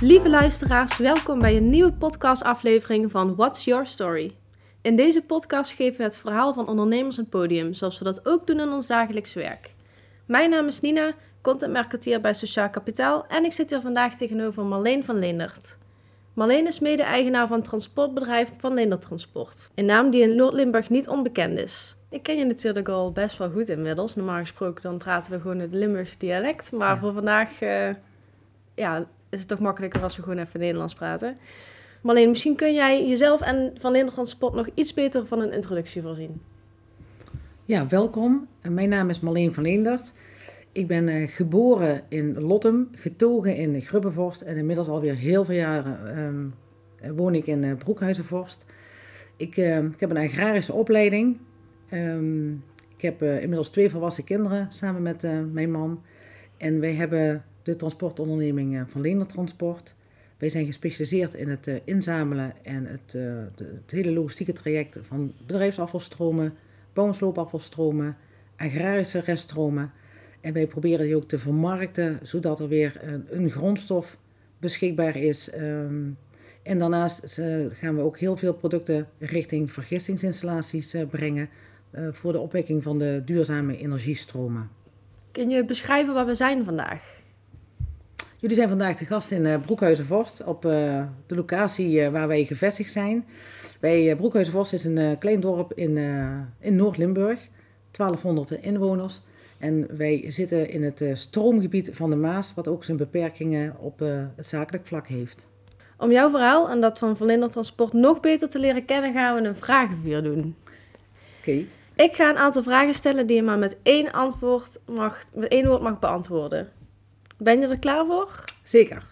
Lieve luisteraars, welkom bij een nieuwe podcastaflevering van What's Your Story? In deze podcast geven we het verhaal van ondernemers een podium, zoals we dat ook doen in ons dagelijks werk. Mijn naam is Nina, content marketeer bij Sociaal Kapitaal en ik zit hier vandaag tegenover Marleen van Leendert. Marleen is mede-eigenaar van het transportbedrijf Van Leendert Transport, een naam die in Noord-Limburg niet onbekend is. Ik ken je natuurlijk al best wel goed inmiddels. Normaal gesproken dan praten we gewoon het Limburgs dialect, maar Ja. voor vandaag eh, ja, is het toch makkelijker als we gewoon even Nederlands praten. Marleen, misschien kun jij jezelf en Van Leendert Transport nog iets beter van een introductie voorzien. Ja, welkom. En Mijn naam is Marleen van Leendert. Ik ben eh, geboren in Lottem, getogen in Grubbevorst en inmiddels alweer heel veel jaren ehm, woon ik in eh, Broekhuizenvorst. Ik, eh, ik heb een agrarische opleiding. Ehm, ik heb eh, inmiddels twee volwassen kinderen samen met eh, mijn man. En wij hebben de transportonderneming eh, van Leendert Transport. Wij zijn gespecialiseerd in het inzamelen en het, de- het hele logistieke traject van bedrijfsafvalstromen, bouw- en sloopafvalstromen, agrarische reststromen. En wij proberen die ook te vermarkten, zodat er weer een, grondstof beschikbaar is. Ehm, en daarnaast gaan we ook heel veel producten richting vergistingsinstallaties brengen voor de opwekking van de duurzame energiestromen. Kun je beschrijven waar we zijn vandaag? Jullie zijn vandaag de gast in eh, Broekhuizenvorst op eh, de locatie eh, waar wij gevestigd zijn. Bij eh, Broekhuizenvorst is een eh, klein dorp in, eh, in Noord-Limburg, 1200 inwoners. En wij zitten in het eh, stroomgebied van de Maas, wat ook zijn beperkingen op eh, het zakelijk vlak heeft. Om jouw verhaal en dat van Leendert Transport nog beter te leren kennen, gaan we een vragenvuur doen. Oké. Ik ga een aantal vragen stellen die je maar met één, antwoord mag, met één woord mag beantwoorden. Ben je er klaar voor? Zeker.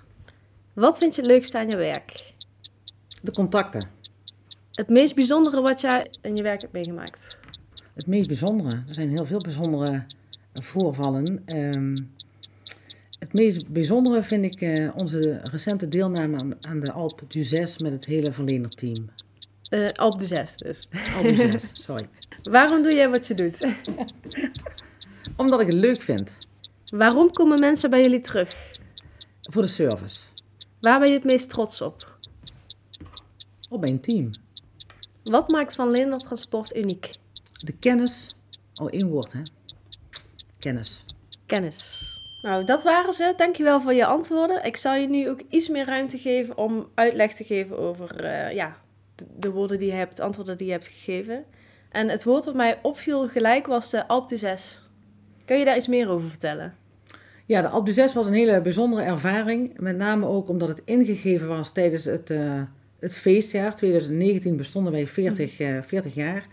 Wat vind je het leukste aan je werk? De contacten. Het meest bijzondere wat jij in je werk hebt meegemaakt? Het meest bijzondere. Er zijn heel veel bijzondere voorvallen. Ehm, het meest bijzondere vind ik eh, onze recente deelname aan, aan de Alp du 6 met het hele verlenerteam. Eh Alp de 6 dus. Alp du 6, sorry. Waarom doe jij wat je doet? Omdat ik het leuk vind. Waarom komen mensen bij jullie terug? Voor de service. Waar ben je het meest trots op? Op mijn team. Wat maakt Van Leendert Transport uniek? De kennis. Oh, één woord hè. Kennis. Kennis. Nou, dat waren ze. Dankjewel voor je antwoorden. Ik zal je nu ook iets meer ruimte geven om uitleg te geven over eh, ja, de, de woorden die je hebt, de antwoorden die je hebt gegeven. En het woord wat mij opviel gelijk was de Alp du 6. Kun je daar iets meer over vertellen? Ja, de Alp du 6 was een hele bijzondere ervaring. Met name ook omdat het ingegeven was tijdens het, eh, het feestjaar. 2019 bestonden wij 40, eh, 40 jaar.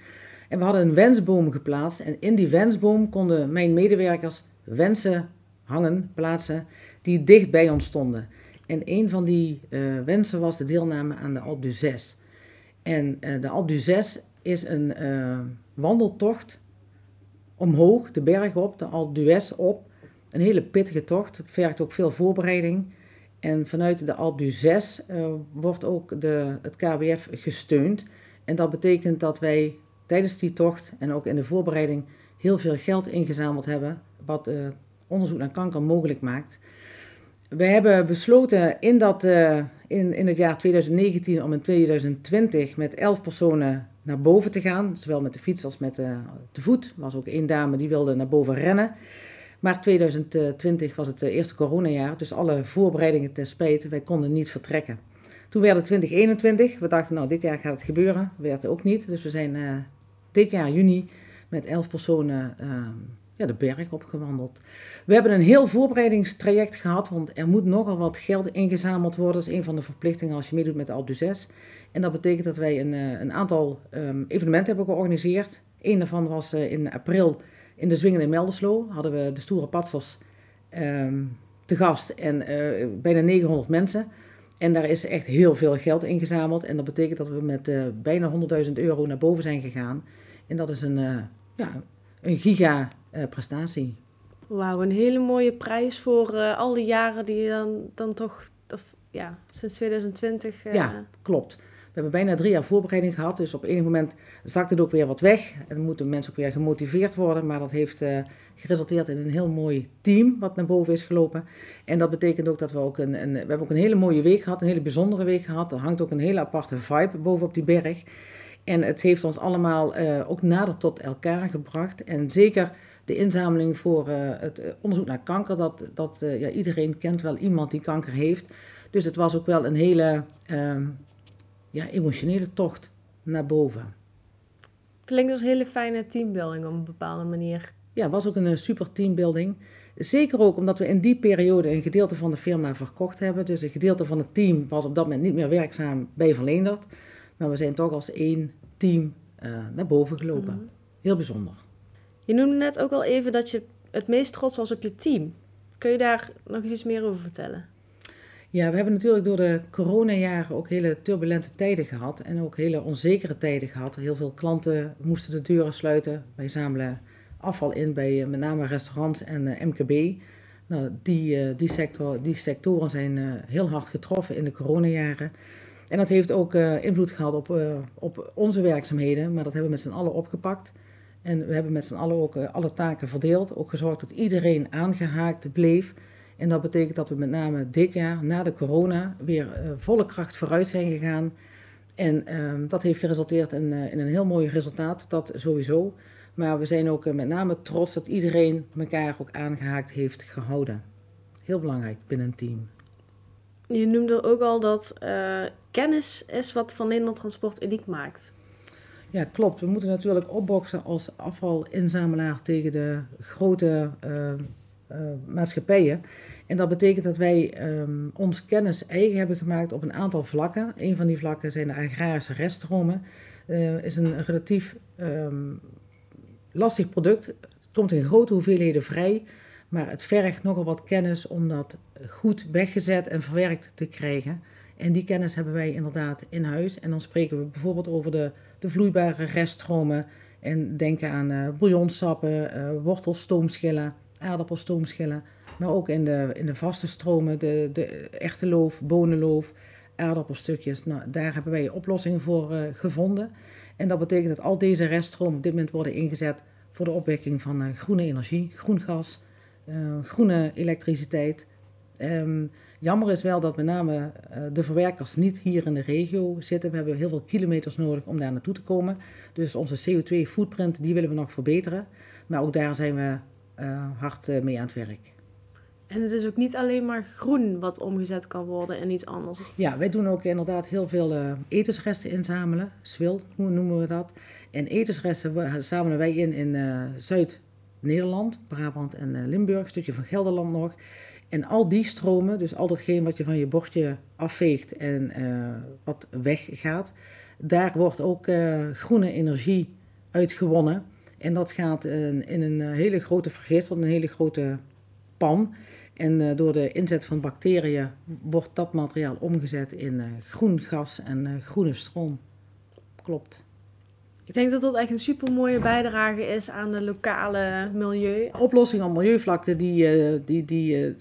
En we hadden een wensboom geplaatst. En in die wensboom konden mijn medewerkers wensen hangen, plaatsen, die dicht bij ons stonden. En een van die eh, wensen was de deelname aan de Alp du 6. En eh, de Alp du 6 is een eh, wandeltocht omhoog, de berg op, de Alp d'Huez op. Een hele pittige tocht. Het vergt ook veel voorbereiding. En vanuit de Alp du 6 eh, wordt ook de, het KWF gesteund. En dat betekent dat wij tijdens die tocht en ook in de voorbereiding heel veel geld ingezameld hebben. Wat onderzoek naar kanker mogelijk maakt. We hebben besloten in, dat, in, in het jaar 2019 om in 2020 met 11 personen naar boven te gaan. Zowel met de fiets als met eh, te voet. Er was ook één dame die wilde naar boven rennen. Maar 2020 was het eh, eerste coronajaar, dus alle voorbereidingen ten spijt, wij konden niet vertrekken. Toen werd het 2021, we dachten nou dit jaar gaat het gebeuren, werd ook niet. Dus we zijn eh, dit jaar juni met 11 personen eh, de berg opgewandeld. We hebben een heel voorbereidingstraject gehad, want er moet nogal wat geld ingezameld worden. Dat is een van de verplichtingen als je meedoet met de Alpe d'Huez. En dat betekent dat wij een, eh, een aantal ehm, evenementen hebben georganiseerd. Eén daarvan was eh, in april in de Zwingen in Melderslo. Hadden we de Stoere Patsers ehm, te gast en eh, bijna 900 mensen. En daar is echt heel veel geld ingezameld. En dat betekent dat we met bijna 100.000 euro naar boven zijn gegaan. En dat is een, ja, een giga eh, prestatie. Wauw, een hele mooie prijs voor eh, al die jaren die je dan, dan toch, of, ja, sinds 2020. eh, Ja, klopt. We hebben bijna drie jaar voorbereiding gehad, dus op enig moment zakt het ook weer wat weg. En dan moeten mensen ook weer gemotiveerd worden, maar dat heeft uh, geresulteerd in een heel mooi team wat naar boven is gelopen. En dat betekent ook dat we ook een, een we hebben ook een hele mooie week gehad, een hele bijzondere week gehad. Er hangt ook een hele aparte vibe boven op die berg. En het heeft ons allemaal uh, ook nader tot elkaar gebracht. En zeker de inzameling voor uh, het onderzoek naar kanker, dat, dat ja, iedereen kent wel iemand die kanker heeft. Dus het was ook wel een hele ehm, ja, emotionele tocht naar boven. Klinkt als een hele fijne teambuilding op een bepaalde manier. Ja, het was ook een eh, super teambuilding. Zeker ook omdat we in die periode een gedeelte van de firma verkocht hebben. Dus een gedeelte van het team was op dat moment niet meer werkzaam bij Verleendert. Maar we zijn toch als één team uh, naar boven gelopen. Mhm. Heel bijzonder. Je noemde net ook al even dat je het meest trots was op je team. Kun je daar nog iets meer over vertellen? Ja, we hebben natuurlijk door de coronajaren ook hele turbulente tijden gehad en ook hele onzekere tijden gehad. Heel veel klanten moesten de deuren sluiten. Wij zamelen afval in bij eh, met name restaurants en uh, eh, MKB. Nou, die, uh, die, sector, die sectoren zijn uh, heel hard getroffen in de coronajaren. En dat heeft ook invloed gehad op, op onze werkzaamheden, maar dat hebben we met z'n allen opgepakt. En we hebben met z'n allen ook alle taken verdeeld. Ook gezorgd dat iedereen aangehaakt bleef. En dat betekent dat we met name dit jaar, na de corona, weer volle kracht vooruit zijn gegaan. En uh, dat heeft geresulteerd in, in, een heel mooi resultaat, dat sowieso. Maar we zijn ook met name trots dat iedereen elkaar ook aangehaakt heeft gehouden. Heel belangrijk binnen een team. Je noemde ook al dat kennis is wat Van Nederland Transport uniek maakt. Ja, klopt. We moeten natuurlijk opboksen als afvalinzamelaar tegen de grote uh, maatschappijen. En dat betekent dat wij um, ons kennis eigen hebben gemaakt op een aantal vlakken. Een van die vlakken zijn de agrarische reststromen. Uh, is een relatief um, lastig product. Het komt in grote hoeveelheden vrij, maar het vergt nogal wat kennis om dat goed weggezet en verwerkt te krijgen. En die kennis hebben wij inderdaad in huis. En dan spreken we bijvoorbeeld over de, de vloeibare reststromen. En denken aan uh, bouillonsappen, uh, wortelstoomschillen, aardappelstoomschillen. Maar ook in de, in de vaste stromen, de, de echte loof, bonenloof, aardappelstukjes. Nou, daar hebben wij oplossingen voor uh, gevonden. En dat betekent dat al deze reststromen op dit moment worden ingezet voor de opwekking van groene energie, groen gas, groene elektriciteit. Um, jammer is wel dat met name de verwerkers niet hier in de regio zitten. We hebben heel veel kilometers nodig om daar naartoe te komen. Dus onze CO2-footprint die willen we nog verbeteren. Maar ook daar zijn we hard mee aan het werk. En het is ook niet alleen maar groen wat omgezet kan worden en iets anders. Ja, wij doen ook inderdaad heel veel uh, etensresten inzamelen. Swil noemen we dat. En etensresten zamelen wij in in uh, Zuid-Nederland, Brabant en uh, Limburg, een stukje van Gelderland nog. En al die stromen, dus al datgene wat je van je bordje afveegt en wat weggaat, daar wordt ook groene energie uitgewonnen. En dat gaat in, in een hele grote vergistel, een hele grote pan. En door de inzet van bacteriën wordt dat materiaal omgezet in groen gas en groene stroom. Klopt. Ik denk dat dat echt een super mooie bijdrage is aan de lokale milieu. Oplossingen op milieuvlakte die, die, die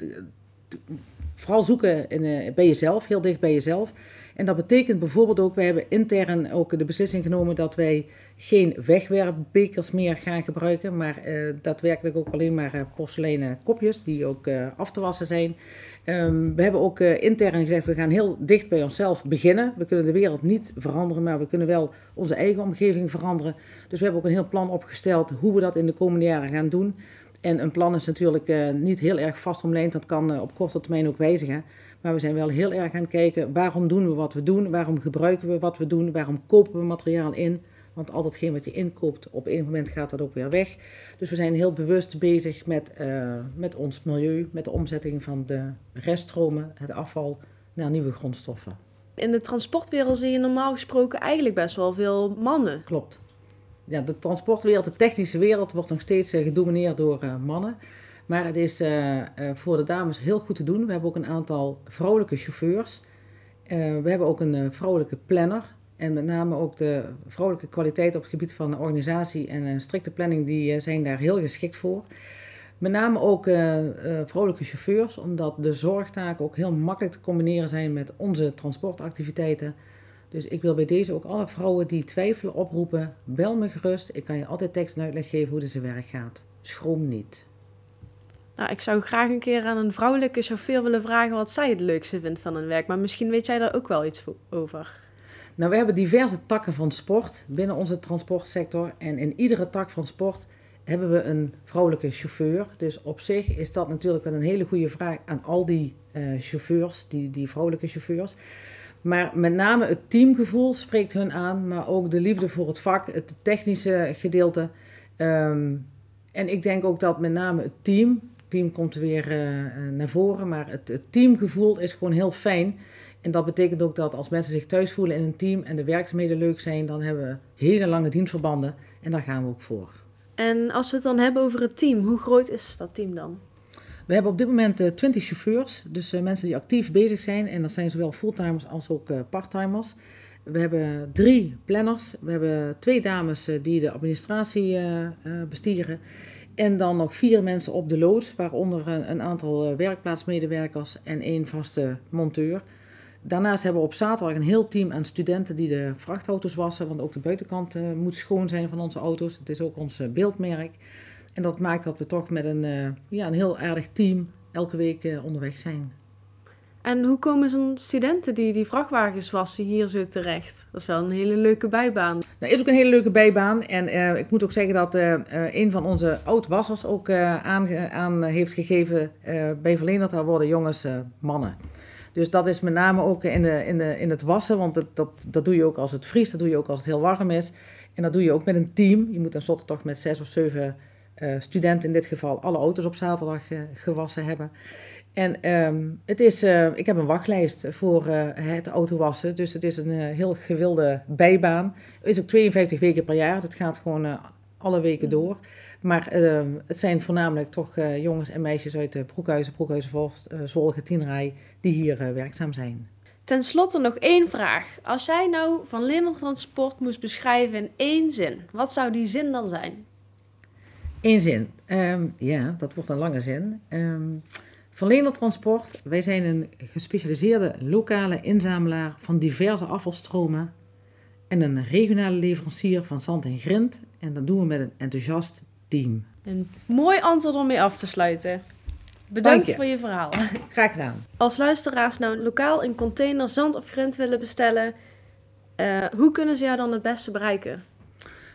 vooral zoeken in, bij jezelf, heel dicht bij jezelf. En dat betekent bijvoorbeeld ook, wij hebben intern ook de beslissing genomen dat wij geen wegwerpbekers meer gaan gebruiken, maar uh, daadwerkelijk ook alleen maar uh, porseleinen kopjes die ook uh, af te wassen zijn. Um, we hebben ook intern gezegd, we gaan heel dicht bij onszelf beginnen. We kunnen de wereld niet veranderen, maar we kunnen wel onze eigen omgeving veranderen. Dus we hebben ook een heel plan opgesteld hoe we dat in de komende jaren gaan doen. En een plan is natuurlijk niet heel erg vastomlijnd, dat kan op korte termijn ook wijzigen. Maar we zijn wel heel erg aan het kijken, waarom doen we wat we doen? Waarom gebruiken we wat we doen? Waarom kopen we materiaal in? Want al datgene wat je inkoopt, op een moment gaat dat ook weer weg. Dus we zijn heel bewust bezig met, uh, met ons milieu, met de omzetting van de reststromen, het afval, naar nieuwe grondstoffen. In de transportwereld zie je normaal gesproken eigenlijk best wel veel mannen. Klopt. Ja, de transportwereld, de technische wereld, wordt nog steeds uh, gedomineerd door uh, mannen. Maar het is voor de dames heel goed te doen. We hebben ook een aantal vrouwelijke chauffeurs. we hebben ook een vrouwelijke planner. En met name ook de vrouwelijke kwaliteit op het gebied van organisatie en een strikte planning, die eh, zijn daar heel geschikt voor. Met name ook uh, vrouwelijke chauffeurs, omdat de zorgtaken ook heel makkelijk te combineren zijn met onze transportactiviteiten. Dus ik wil bij deze ook alle vrouwen die twijfelen oproepen, bel me gerust. Ik kan je altijd tekst en uitleg geven hoe dit zijn werk gaat. Schroom niet. Nou, ik zou graag een keer aan een vrouwelijke chauffeur willen vragen wat zij het leukste vindt van hun werk. Maar misschien weet jij daar ook wel iets over. Nou, we hebben diverse takken van sport binnen onze transportsector. En in iedere tak van sport hebben we een vrouwelijke chauffeur. Dus op zich is dat natuurlijk wel een hele goede vraag aan al die uh, chauffeurs, die, die vrouwelijke chauffeurs. Maar met name het teamgevoel spreekt hun aan, maar ook de liefde voor het vak, het technische gedeelte. Um, en ik denk ook dat met name het team, team komt weer uh, naar voren, maar het, het, teamgevoel is gewoon heel fijn. En dat betekent ook dat als mensen zich thuis voelen in een team en de werkzaamheden leuk zijn, dan hebben we hele lange dienstverbanden en daar gaan we ook voor. En als we het dan hebben over het team, hoe groot is dat team dan? We hebben op dit moment uh, eh, 20 chauffeurs, dus uh, mensen die actief bezig zijn. En dat zijn zowel fulltimers als ook uh, parttimers. We hebben drie planners. We hebben twee dames die de administratie bestieren. En dan nog vier mensen op de loods, waaronder een, een aantal werkplaatsmedewerkers en één vaste monteur. Daarnaast hebben we op zaterdag een heel team aan studenten die de vrachtauto's wassen, want ook de buitenkant moet schoon zijn van onze auto's. Het is ook ons beeldmerk. En dat maakt dat we toch met een, ja, een heel aardig team elke week onderweg zijn. En hoe komen zo'n studenten die die vrachtwagens wassen hier zo terecht? Dat is wel een hele leuke bijbaan. Dat is ook een hele leuke bijbaan. En uh, ik moet ook zeggen dat een van onze oud-wassers ook aan, aan, heeft gegeven... bij Verlenerd, daar worden jongens mannen. Dus dat is met name ook in, de, in, de, in het wassen. Want dat, dat, dat doe je ook als het vriest, dat doe je ook als het heel warm is. En dat doe je ook met een team. Je moet tenslotte toch met zes of zeven uh, studenten in dit geval alle auto's op zaterdag uh, gewassen hebben. En um, het is, uh, ik heb een wachtlijst voor het autowassen, dus het is een heel gewilde bijbaan. Het is ook 52 weken per jaar, het gaat gewoon alle weken mm. door. Maar ehm, het zijn voornamelijk toch jongens en meisjes uit de Broekhuizen, Broekhuizen, Zwolle, Tienrij, die hier werkzaam zijn. Ten slotte nog één vraag. Als jij nou van Linder Transport moest beschrijven in één zin, wat zou die zin dan zijn? Eén zin. Um, ja, dat wordt een lange zin. Um, Verlener Transport, wij zijn een gespecialiseerde lokale inzamelaar van diverse afvalstromen en een regionale leverancier van zand en grind. En dat doen we met een enthousiast team. Een mooi antwoord om mee af te sluiten. Bedankt je. voor je verhaal. Graag gedaan. Als luisteraars nou lokaal een container zand of grind willen bestellen, uh, hoe kunnen ze jou dan het beste bereiken?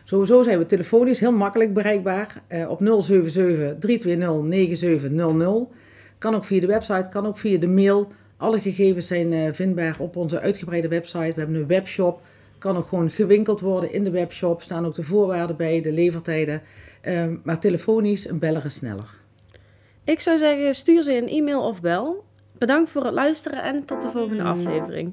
Sowieso zijn we telefonisch heel makkelijk bereikbaar uh, op 077 320 9700. Kan ook via de website, kan ook via de mail. Alle gegevens zijn uh, vindbaar op onze uitgebreide website. We hebben een webshop. Kan ook gewoon gewinkeld worden in de webshop. Staan ook de voorwaarden bij, de levertijden. Uh, maar telefonisch en bellen is sneller. Ik zou zeggen, stuur ze een e-mail of bel. Bedankt voor het luisteren en tot de volgende aflevering.